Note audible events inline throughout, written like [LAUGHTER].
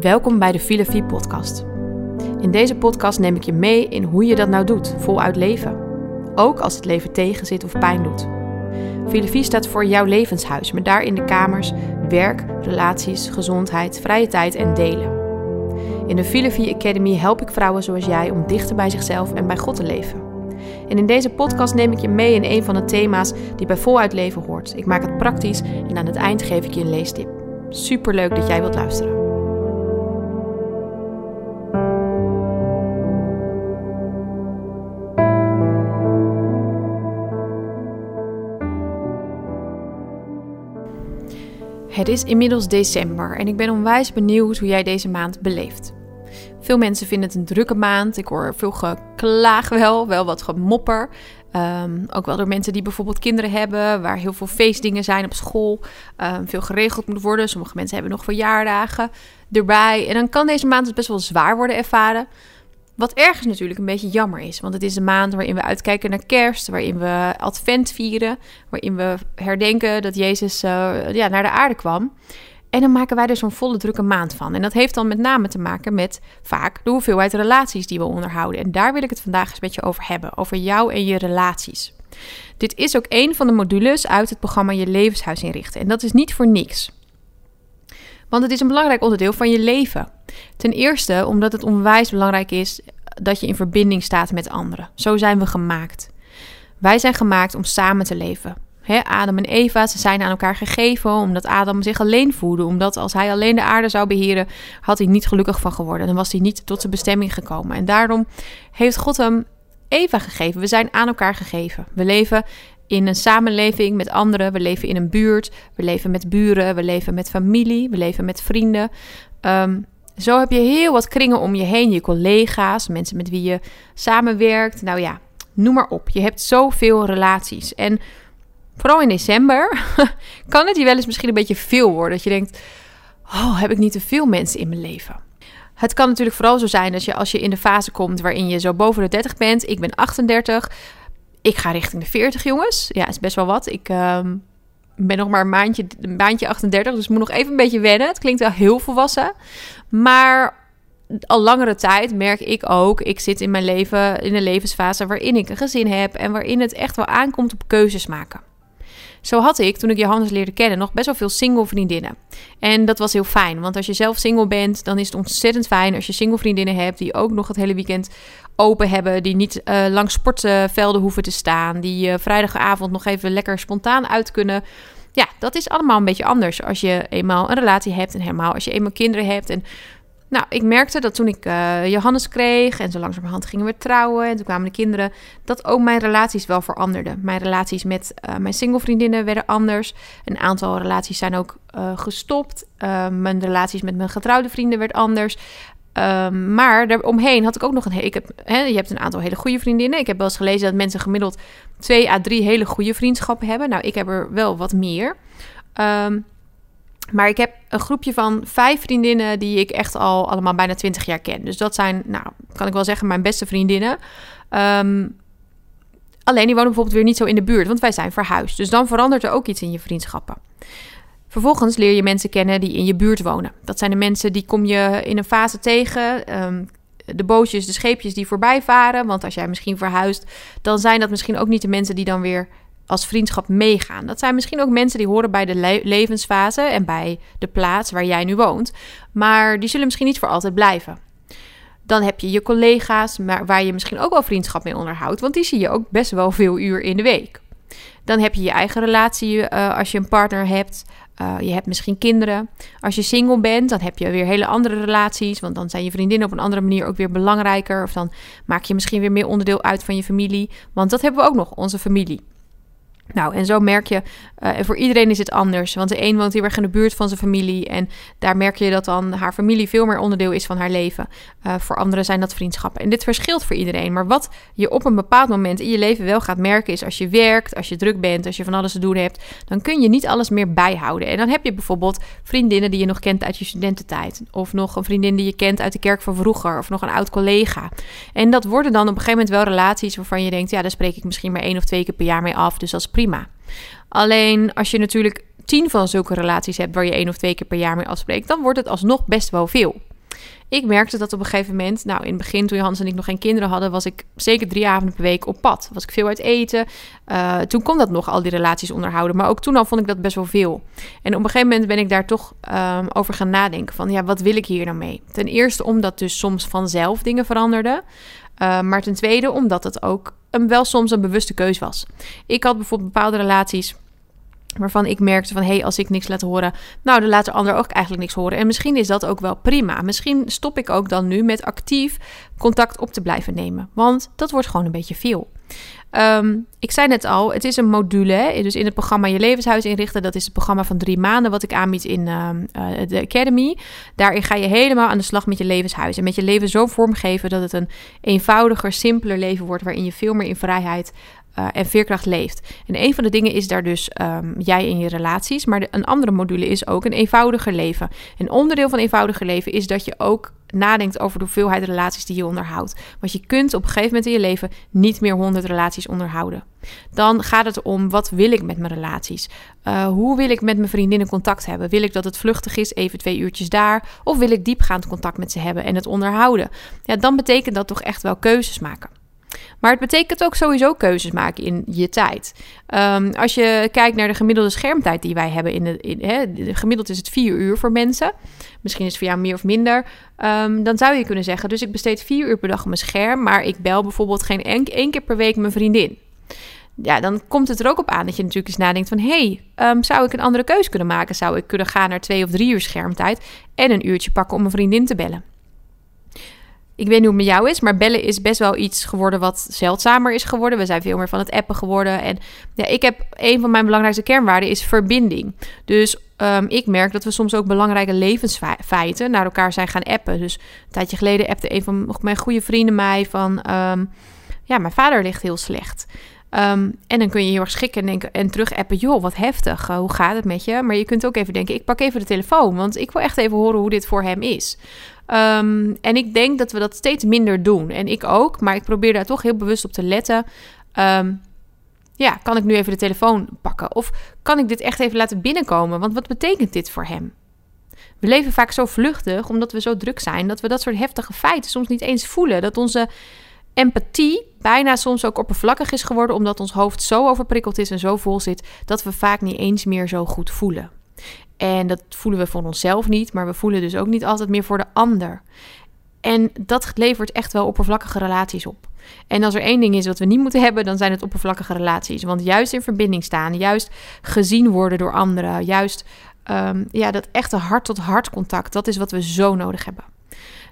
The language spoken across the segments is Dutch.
Welkom bij de Filofie podcast. In deze podcast neem ik je mee in hoe je dat nou doet, voluit leven. Ook als het leven tegenzit of pijn doet. Filofie staat voor jouw levenshuis, met daarin de kamers werk, relaties, gezondheid, vrije tijd en delen. In de Filofie Academy help ik vrouwen zoals jij om dichter bij zichzelf en bij God te leven. En in deze podcast neem ik je mee in een van de thema's die bij voluit leven hoort. Ik maak het praktisch en aan het eind geef ik je een leestip. Super leuk dat jij wilt luisteren. Het is inmiddels december en ik ben onwijs benieuwd hoe jij deze maand beleeft. Veel mensen vinden het een drukke maand. Ik hoor veel geklaag wel, wel wat gemopper. Um, ook wel door mensen die bijvoorbeeld kinderen hebben, waar heel veel feestdingen zijn op school. Um, veel geregeld moet worden. Sommige mensen hebben nog verjaardagen erbij. En dan kan deze maand dus best wel zwaar worden ervaren. Wat ergens natuurlijk een beetje jammer is. Want het is een maand waarin we uitkijken naar kerst. Waarin we advent vieren. Waarin we herdenken dat Jezus uh, ja, naar de aarde kwam. En dan maken wij er zo'n volle drukke maand van. En dat heeft dan met name te maken met vaak de hoeveelheid relaties die we onderhouden. En daar wil ik het vandaag eens met je over hebben. Over jou en je relaties. Dit is ook een van de modules uit het programma Je Levenshuis inrichten. En dat is niet voor niks. Want het is een belangrijk onderdeel van je leven. Ten eerste omdat het onwijs belangrijk is dat je in verbinding staat met anderen. Zo zijn we gemaakt. Wij zijn gemaakt om samen te leven. Adam en Eva, ze zijn aan elkaar gegeven omdat Adam zich alleen voelde. Omdat als hij alleen de aarde zou beheren, had hij niet gelukkig van geworden. Dan was hij niet tot zijn bestemming gekomen. En daarom heeft God hem Eva gegeven. We zijn aan elkaar gegeven. We leven in een samenleving met anderen. We leven in een buurt. We leven met buren. We leven met familie. We leven met vrienden. Um, zo heb je heel wat kringen om je heen. Je collega's, mensen met wie je samenwerkt. Nou ja, noem maar op. Je hebt zoveel relaties. En vooral in december [LAUGHS] kan het je wel eens misschien een beetje veel worden. Dat je denkt, oh, heb ik niet te veel mensen in mijn leven? Het kan natuurlijk vooral zo zijn dat je als je in de fase komt waarin je zo boven de 30 bent. Ik ben 38. Ik ga richting de 40, jongens. Ja, is best wel wat. Ik ehm, ben nog maar een maandje, een maandje 38, dus moet nog even een beetje wennen. Het klinkt wel heel volwassen. Maar al langere tijd merk ik ook, ik zit in mijn leven in een levensfase waarin ik een gezin heb en waarin het echt wel aankomt op keuzes maken. Zo had ik, toen ik Johannes leerde kennen, nog best wel veel single vriendinnen. En dat was heel fijn, want als je zelf single bent, dan is het ontzettend fijn als je single vriendinnen hebt die ook nog het hele weekend open hebben, die niet uh, langs sportvelden hoeven te staan, die uh, vrijdagavond nog even lekker spontaan uit kunnen. Ja, dat is allemaal een beetje anders als je eenmaal een relatie hebt en helemaal als je eenmaal kinderen hebt. En nou, ik merkte dat toen ik uh, Johannes kreeg en zo langzamerhand gingen we trouwen en toen kwamen de kinderen, dat ook mijn relaties wel veranderden. Mijn relaties met uh, mijn singlevriendinnen werden anders. Een aantal relaties zijn ook uh, gestopt. mijn relaties met mijn getrouwde vrienden werd anders. Um, maar daaromheen had ik ook nog een. Ik heb, je hebt een aantal hele goede vriendinnen. Ik heb wel eens gelezen dat mensen gemiddeld twee à drie hele goede vriendschappen hebben. Nou, ik heb er wel wat meer. Um, maar ik heb een groepje van vijf vriendinnen die ik echt al allemaal bijna twintig jaar ken. Dus dat zijn, nou, kan ik wel zeggen, mijn beste vriendinnen. Um, alleen die wonen bijvoorbeeld weer niet zo in de buurt, want wij zijn verhuisd. Dus dan verandert er ook iets in je vriendschappen. Vervolgens leer je mensen kennen die in je buurt wonen. Dat zijn de mensen die kom je in een fase tegen. Um, de bootjes, de scheepjes die voorbij varen. Want als jij misschien verhuist, dan zijn dat misschien ook niet de mensen die dan weer als vriendschap meegaan. Dat zijn misschien ook mensen die horen bij de levensfase en bij de plaats waar jij nu woont. Maar die zullen misschien niet voor altijd blijven. Dan heb je je collega's, maar waar je misschien ook wel vriendschap mee onderhoudt. Want die zie je ook best wel veel uur in de week. Dan heb je je eigen relatie uh, als je een partner hebt. Uh, je hebt misschien kinderen. Als je single bent, dan heb je weer hele andere relaties. Want dan zijn je vriendinnen op een andere manier ook weer belangrijker. Of dan maak je misschien weer meer onderdeel uit van je familie. Want dat hebben we ook nog, onze familie. Nou, en zo merk je, uh, voor iedereen is het anders. Want de een woont heel erg in de buurt van zijn familie. En daar merk je dat dan haar familie veel meer onderdeel is van haar leven. Uh, voor anderen zijn dat vriendschappen. En dit verschilt voor iedereen. Maar wat je op een bepaald moment in je leven wel gaat merken, is als je werkt, als je druk bent, als je van alles te doen hebt, dan kun je niet alles meer bijhouden. En dan heb je bijvoorbeeld vriendinnen die je nog kent uit je studententijd. Of nog een vriendin die je kent uit de kerk van vroeger. Of nog een oud collega. En dat worden dan op een gegeven moment wel relaties waarvan je denkt, ja, daar spreek ik misschien maar één of twee keer per jaar mee af. Dus is prima. Alleen als je natuurlijk tien van zulke relaties hebt waar je één of twee keer per jaar mee afspreekt, dan wordt het alsnog best wel veel. ik merkte dat op een gegeven moment, nou in het begin toen Hans en ik nog geen kinderen hadden, was ik zeker drie avonden per week op pad. Was ik veel uit eten. Uh, toen kon dat nog, al die relaties onderhouden. Maar ook toen al vond ik dat best wel veel. En op een gegeven moment ben ik daar toch um, over gaan nadenken van, ja, wat wil ik hier nou mee? Ten eerste omdat dus soms vanzelf dingen veranderden. Uh, maar ten tweede omdat het ook een, wel soms een bewuste keus was. Ik had bijvoorbeeld bepaalde relaties Waarvan ik merkte van, hé, hey, als ik niks laat horen, nou, dan laat de ander ook eigenlijk niks horen. En misschien is dat ook wel prima. Misschien stop ik ook dan nu met actief contact op te blijven nemen. Want dat wordt gewoon een beetje veel. Ehm, ik zei net al, het is een module. Dus in het programma Je Levenshuis inrichten. Dat is het programma van drie maanden wat ik aanbied in ehm, eh, de Academy. Daarin ga je helemaal aan de slag met je levenshuis. En met je leven zo vormgeven dat het een eenvoudiger, simpeler leven wordt. Waarin je veel meer in vrijheid uh, en veerkracht leeft. En een van de dingen is daar dus um, jij in je relaties. Maar een andere module is ook een eenvoudiger leven. Een onderdeel van eenvoudiger leven is dat je ook nadenkt over de hoeveelheid relaties die je onderhoudt. Want je kunt op een gegeven moment in je leven niet meer 100 relaties onderhouden. Dan gaat het om wat wil ik met mijn relaties? Uh, hoe wil ik met mijn vriendinnen contact hebben? Wil ik dat het vluchtig is, even twee uurtjes daar? Of wil ik diepgaand contact met ze hebben en het onderhouden? Ja, dan betekent dat toch echt wel keuzes maken. Maar het betekent ook sowieso keuzes maken in je tijd. Um, als je kijkt naar de gemiddelde schermtijd die wij hebben, in de, in, gemiddeld is het vier uur voor mensen. Misschien is het voor jou meer of minder. Um, dan zou je kunnen zeggen, dus ik besteed vier uur per dag mijn scherm, maar ik bel bijvoorbeeld geen één keer per week mijn vriendin. Ja, dan komt het er ook op aan dat je natuurlijk eens nadenkt van... hé, hey, um, zou ik een andere keuze kunnen maken? Zou ik kunnen gaan naar twee of drie uur schermtijd... en een uurtje pakken om mijn vriendin te bellen? Ik weet niet hoe het met jou is, maar bellen is best wel iets geworden wat zeldzamer is geworden. We zijn veel meer van het appen geworden. En ja, ik heb een van mijn belangrijkste kernwaarden is verbinding. Dus um, ik merk dat we soms ook belangrijke levensfeiten naar elkaar zijn gaan appen. Dus een tijdje geleden appte een van mijn goede vrienden mij van... Um, ja, mijn vader ligt heel slecht. Um, en dan kun je heel erg schikken en, denken, en terug appen. Joh, wat heftig. Uh, hoe gaat het met je? Maar je kunt ook even denken, ik pak even de telefoon. Want ik wil echt even horen hoe dit voor hem is. Um, en ik denk dat we dat steeds minder doen. En ik ook, maar ik probeer daar toch heel bewust op te letten. Um, ja, kan ik nu even de telefoon pakken? Of kan ik dit echt even laten binnenkomen? Want wat betekent dit voor hem? We leven vaak zo vluchtig, omdat we zo druk zijn, dat we dat soort heftige feiten soms niet eens voelen. Dat onze empathie bijna soms ook oppervlakkig is geworden, omdat ons hoofd zo overprikkeld is en zo vol zit, dat we vaak niet eens meer zo goed voelen. En dat voelen we voor onszelf niet, maar we voelen dus ook niet altijd meer voor de ander. En dat levert echt wel oppervlakkige relaties op. En als er één ding is wat we niet moeten hebben, dan zijn het oppervlakkige relaties. Want juist in verbinding staan, juist gezien worden door anderen, juist um, ja, dat echte hart-tot-hart contact, dat is wat we zo nodig hebben.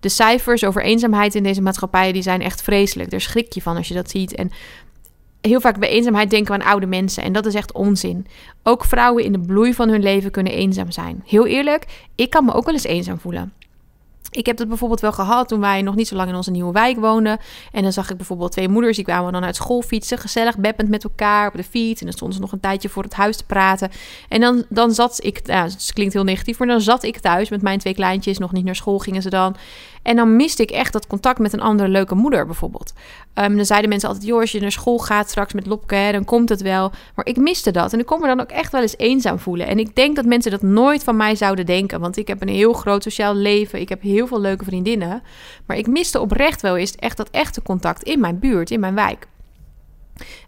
De cijfers over eenzaamheid in deze maatschappij die zijn echt vreselijk. Daar schrik je van als je dat ziet. En heel vaak bij eenzaamheid denken we aan oude mensen. En dat is echt onzin. Ook vrouwen in de bloei van hun leven kunnen eenzaam zijn. Heel eerlijk, ik kan me ook wel eens eenzaam voelen. Ik heb dat bijvoorbeeld wel gehad toen wij nog niet zo lang in onze nieuwe wijk woonden. En dan zag ik bijvoorbeeld twee moeders, die kwamen dan uit school fietsen, gezellig beppend met elkaar op de fiets. En dan stonden ze nog een tijdje voor het huis te praten. En dan, dan zat ik, nou, het klinkt heel negatief, maar dan zat ik thuis met mijn twee kleintjes, nog niet naar school gingen ze dan. En dan miste ik echt dat contact met een andere leuke moeder bijvoorbeeld. Um, dan zeiden mensen altijd, joh, als je naar school gaat straks met Lopke, dan komt het wel. Maar ik miste dat. En ik kon me dan ook echt wel eens eenzaam voelen. En ik denk dat mensen dat nooit van mij zouden denken. Want ik heb een heel groot sociaal leven. Ik heb heel veel leuke vriendinnen. Maar ik miste oprecht wel eens echt dat echte contact in mijn buurt, in mijn wijk.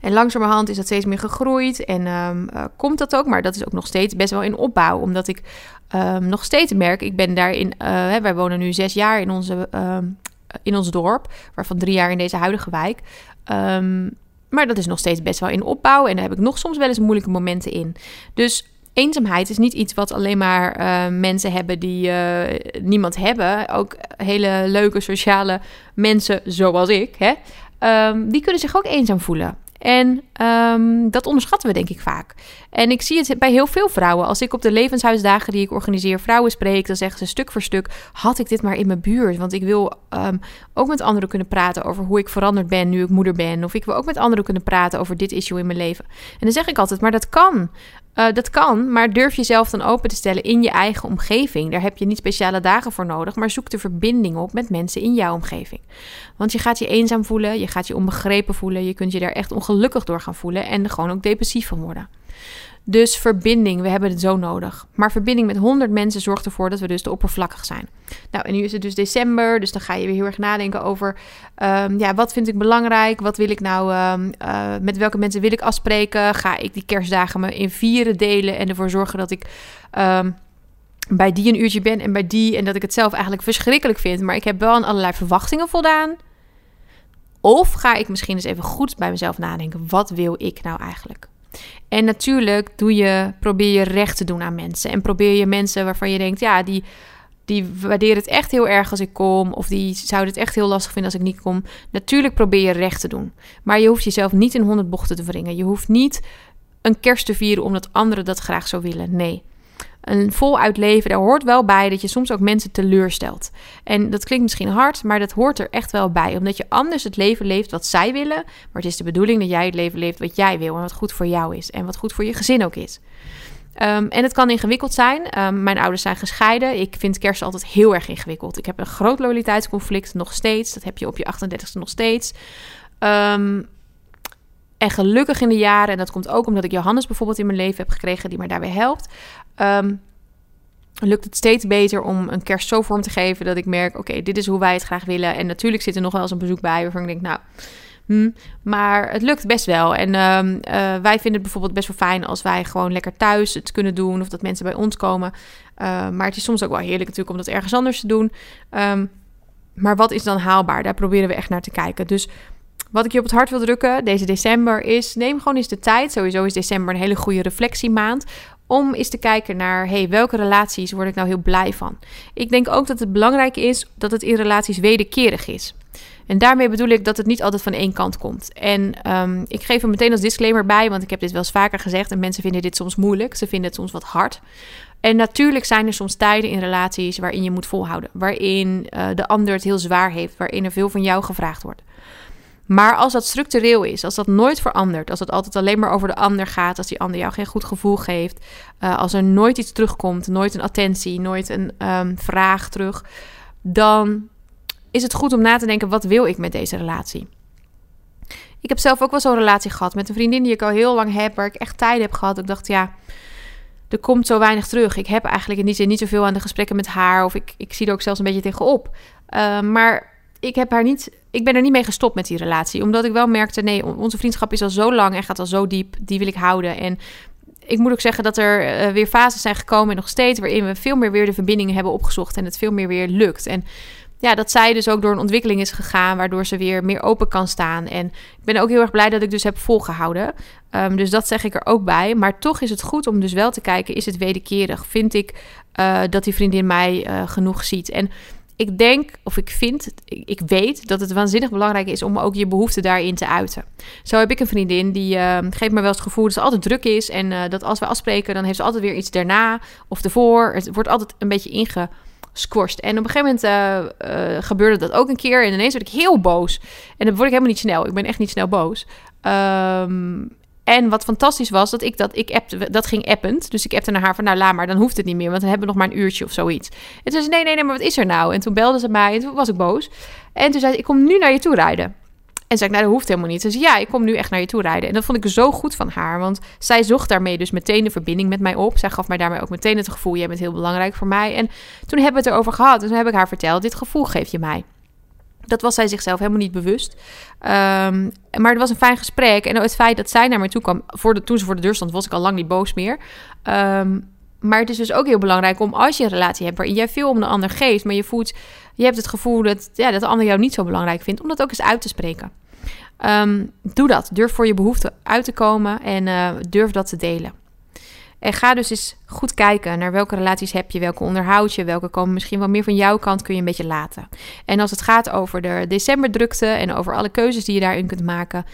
En langzamerhand is dat steeds meer gegroeid en um, uh, komt dat ook. Maar dat is ook nog steeds best wel in opbouw. Omdat ik um, nog steeds merk, ik ben daarin... Uh, wij wonen nu zes jaar in, onze, um, in ons dorp. Waarvan drie jaar in deze huidige wijk. maar dat is nog steeds best wel in opbouw. En daar heb ik nog soms wel eens moeilijke momenten in. Dus eenzaamheid is niet iets wat alleen maar uh, mensen hebben die uh, niemand hebben. Ook hele leuke sociale mensen zoals ik, hè, um, die kunnen zich ook eenzaam voelen. En um, dat onderschatten we denk ik vaak. En ik zie het bij heel veel vrouwen. Als ik op de levenshuisdagen die ik organiseer vrouwen spreek, dan zeggen ze stuk voor stuk: had ik dit maar in mijn buurt? Want ik wil um, ook met anderen kunnen praten over hoe ik veranderd ben nu ik moeder ben. Of ik wil ook met anderen kunnen praten over dit issue in mijn leven. En dan zeg ik altijd: maar dat kan. Uh, dat kan, maar durf jezelf dan open te stellen in je eigen omgeving. Daar heb je niet speciale dagen voor nodig, maar zoek de verbinding op met mensen in jouw omgeving. Want je gaat je eenzaam voelen, je gaat je onbegrepen voelen, je kunt je daar echt ongelukkig door gaan voelen en gewoon ook depressief van worden. Dus verbinding, we hebben het zo nodig. Maar verbinding met 100 mensen zorgt ervoor dat we dus te oppervlakkig zijn. Nou, en nu is het dus december, dus dan ga je weer heel erg nadenken over... Um, ja, wat vind ik belangrijk? Wat wil ik nou... Um, uh, met welke mensen wil ik afspreken? Ga ik die kerstdagen me in vieren delen en ervoor zorgen dat ik... Um, bij die een uurtje ben en bij die. En dat ik het zelf eigenlijk verschrikkelijk vind. Maar ik heb wel aan allerlei verwachtingen voldaan. Of ga ik misschien eens even goed bij mezelf nadenken. Wat wil ik nou eigenlijk? En natuurlijk doe je, probeer je recht te doen aan mensen. En probeer je mensen waarvan je denkt, ja, die, die waarderen het echt heel erg als ik kom. Of die zouden het echt heel lastig vinden als ik niet kom. Natuurlijk probeer je recht te doen. Maar je hoeft jezelf niet in honderd bochten te wringen. Je hoeft niet een kerst te vieren omdat anderen dat graag zo willen. Nee een voluit leven, daar hoort wel bij dat je soms ook mensen teleurstelt. En dat klinkt misschien hard, maar dat hoort er echt wel bij. Omdat je anders het leven leeft wat zij willen. Maar het is de bedoeling dat jij het leven leeft wat jij wil en wat goed voor jou is. En wat goed voor je gezin ook is. Um, en het kan ingewikkeld zijn. Um, mijn ouders zijn gescheiden. Ik vind kerst altijd heel erg ingewikkeld. Ik heb een groot loyaliteitsconflict nog steeds. Dat heb je op je 38ste nog steeds. Um, en gelukkig in de jaren, en dat komt ook omdat ik Johannes bijvoorbeeld in mijn leven heb gekregen, die mij daarbij helpt. Um, lukt het steeds beter om een kerst zo vorm te geven dat ik merk: oké, dit is hoe wij het graag willen. En natuurlijk zit er nog wel eens een bezoek bij waarvan ik denk: nou. Hm, maar het lukt best wel. En um, uh, wij vinden het bijvoorbeeld best wel fijn als wij gewoon lekker thuis het kunnen doen. Of dat mensen bij ons komen. Uh, maar het is soms ook wel heerlijk natuurlijk om dat ergens anders te doen. Um, maar wat is dan haalbaar? Daar proberen we echt naar te kijken. Dus wat ik je op het hart wil drukken deze december is: neem gewoon eens de tijd. Sowieso is december een hele goede reflectiemaand. Om eens te kijken naar hey, welke relaties word ik nou heel blij van. Ik denk ook dat het belangrijk is dat het in relaties wederkerig is. En daarmee bedoel ik dat het niet altijd van één kant komt. En um, ik geef er meteen als disclaimer bij, want ik heb dit wel eens vaker gezegd en mensen vinden dit soms moeilijk. Ze vinden het soms wat hard. En natuurlijk zijn er soms tijden in relaties waarin je moet volhouden, waarin uh, de ander het heel zwaar heeft, waarin er veel van jou gevraagd wordt. Maar als dat structureel is, als dat nooit verandert, als het altijd alleen maar over de ander gaat, als die ander jou geen goed gevoel geeft, uh, als er nooit iets terugkomt, nooit een attentie, nooit een um, vraag terug, dan is het goed om na te denken: wat wil ik met deze relatie? Ik heb zelf ook wel zo'n relatie gehad met een vriendin die ik al heel lang heb, waar ik echt tijd heb gehad. Ik dacht, ja, er komt zo weinig terug. Ik heb eigenlijk in die zin niet zoveel aan de gesprekken met haar, of ik, ik zie er ook zelfs een beetje tegenop. Uh, maar ik heb haar niet ik ben er niet mee gestopt met die relatie. Omdat ik wel merkte, nee, onze vriendschap is al zo lang en gaat al zo diep. Die wil ik houden. En ik moet ook zeggen dat er uh, weer fases zijn gekomen en nog steeds... waarin we veel meer weer de verbindingen hebben opgezocht en het veel meer weer lukt. En ja, dat zij dus ook door een ontwikkeling is gegaan... waardoor ze weer meer open kan staan. En ik ben ook heel erg blij dat ik dus heb volgehouden. Um, dus dat zeg ik er ook bij. Maar toch is het goed om dus wel te kijken, is het wederkerig? Vind ik uh, dat die vriendin mij uh, genoeg ziet? En ik denk, of ik vind, ik weet dat het waanzinnig belangrijk is om ook je behoeften daarin te uiten. Zo heb ik een vriendin die uh, geeft me wel het gevoel dat ze altijd druk is. En uh, dat als we afspreken, dan heeft ze altijd weer iets daarna of ervoor. Het wordt altijd een beetje ingesquashed. En op een gegeven moment uh, gebeurde dat ook een keer. En ineens werd ik heel boos. En dan word ik helemaal niet snel. Ik ben echt niet snel boos. Um, en wat fantastisch was, dat ik dat, ik appte, dat ging append. Dus ik appte naar haar van, nou laat maar, dan hoeft het niet meer. Want dan hebben we nog maar een uurtje of zoiets. En toen zei nee, nee, nee, maar wat is er nou? En toen belde ze mij en toen was ik boos. En toen zei ze, ik kom nu naar je toe rijden. En zei ik, nou dat hoeft helemaal niet. Ze zei, ja, ik kom nu echt naar je toe rijden. En dat vond ik zo goed van haar. Want zij zocht daarmee dus meteen de verbinding met mij op. Zij gaf mij daarmee ook meteen het gevoel, jij bent heel belangrijk voor mij. En toen hebben we het erover gehad. En toen heb ik haar verteld, dit gevoel geef je mij. Dat was zij zichzelf helemaal niet bewust. Um, maar het was een fijn gesprek. En het feit dat zij naar mij toe kwam, voor de, toen ze voor de deur stond, was ik al lang niet boos meer. Um, maar het is dus ook heel belangrijk om als je een relatie hebt waarin jij veel om de ander geeft, maar je voelt, je hebt het gevoel dat, ja, dat de ander jou niet zo belangrijk vindt, om dat ook eens uit te spreken. Um, doe dat. Durf voor je behoeften uit te komen en uh, durf dat te delen. En ga dus eens goed kijken naar welke relaties heb je, welke onderhoud je, welke komen misschien wel meer van jouw kant, kun je een beetje laten. En als het gaat over de decemberdrukte en over alle keuzes die je daarin kunt maken,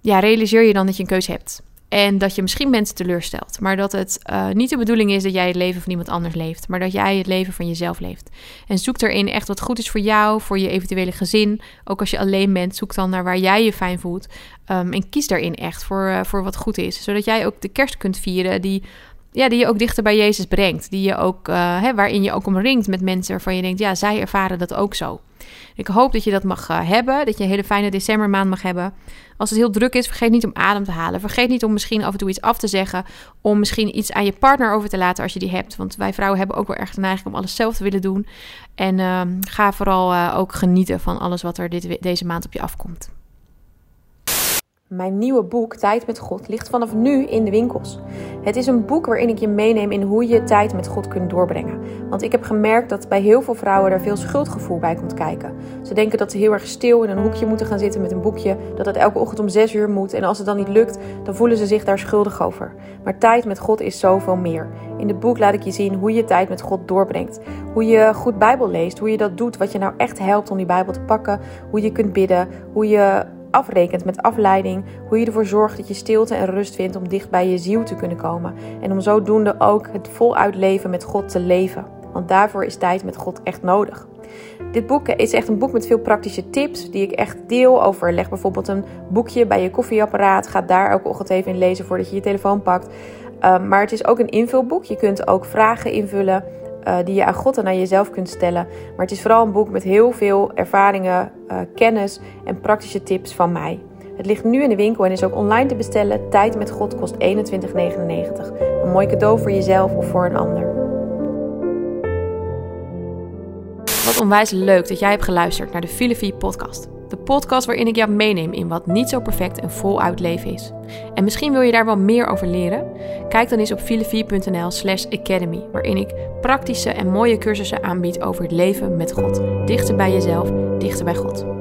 ja, realiseer je dan dat je een keuze hebt. En dat je misschien mensen teleurstelt. Maar dat het uh, niet de bedoeling is dat jij het leven van iemand anders leeft. Maar dat jij het leven van jezelf leeft. En zoek erin echt wat goed is voor jou, voor je eventuele gezin. Ook als je alleen bent, zoek dan naar waar jij je fijn voelt. Um, en kies daarin echt voor, uh, voor wat goed is. Zodat jij ook de kerst kunt vieren die ja, die je ook dichter bij Jezus brengt. Die je ook, uh, hè, waarin je ook omringt met mensen waarvan je denkt, ja, zij ervaren dat ook zo. Ik hoop dat je dat mag uh, hebben, dat je een hele fijne decembermaand mag hebben. Als het heel druk is, vergeet niet om adem te halen. Vergeet niet om misschien af en toe iets af te zeggen. Om misschien iets aan je partner over te laten als je die hebt. Want wij vrouwen hebben ook wel erg de neiging om alles zelf te willen doen. En uh, ga vooral uh, ook genieten van alles wat er dit, deze maand op je afkomt. Mijn nieuwe boek Tijd met God ligt vanaf nu in de winkels. Het is een boek waarin ik je meeneem in hoe je tijd met God kunt doorbrengen. Want ik heb gemerkt dat bij heel veel vrouwen er veel schuldgevoel bij komt kijken. Ze denken dat ze heel erg stil in een hoekje moeten gaan zitten met een boekje, dat het elke ochtend om 6 uur moet en als het dan niet lukt, dan voelen ze zich daar schuldig over. Maar tijd met God is zoveel meer. In het boek laat ik je zien hoe je tijd met God doorbrengt. Hoe je goed Bijbel leest, hoe je dat doet, wat je nou echt helpt om die Bijbel te pakken, hoe je kunt bidden, hoe je afrekent met afleiding, hoe je ervoor zorgt dat je stilte en rust vindt om dicht bij je ziel te kunnen komen en om zodoende ook het voluit leven met God te leven. Want daarvoor is tijd met God echt nodig. Dit boek is echt een boek met veel praktische tips die ik echt deel over. Leg bijvoorbeeld een boekje bij je koffieapparaat. Ga daar elke ochtend even in lezen voordat je je telefoon pakt. Um, maar het is ook een invulboek. Je kunt ook vragen invullen. Uh, die je aan God en aan jezelf kunt stellen. Maar het is vooral een boek met heel veel ervaringen, uh, kennis en praktische tips van mij. Het ligt nu in de winkel en is ook online te bestellen. Tijd met God kost 21,99. Een mooi cadeau voor jezelf of voor een ander. Wat onwijs leuk dat jij hebt geluisterd naar de Filofie podcast. De podcast waarin ik jou meeneem in wat niet zo perfect en voluit leven is. En misschien wil je daar wel meer over leren? Kijk dan eens op filofie.nl slash academy, waarin ik praktische en mooie cursussen aanbied over het leven met God. Dichter bij jezelf, dichter bij God.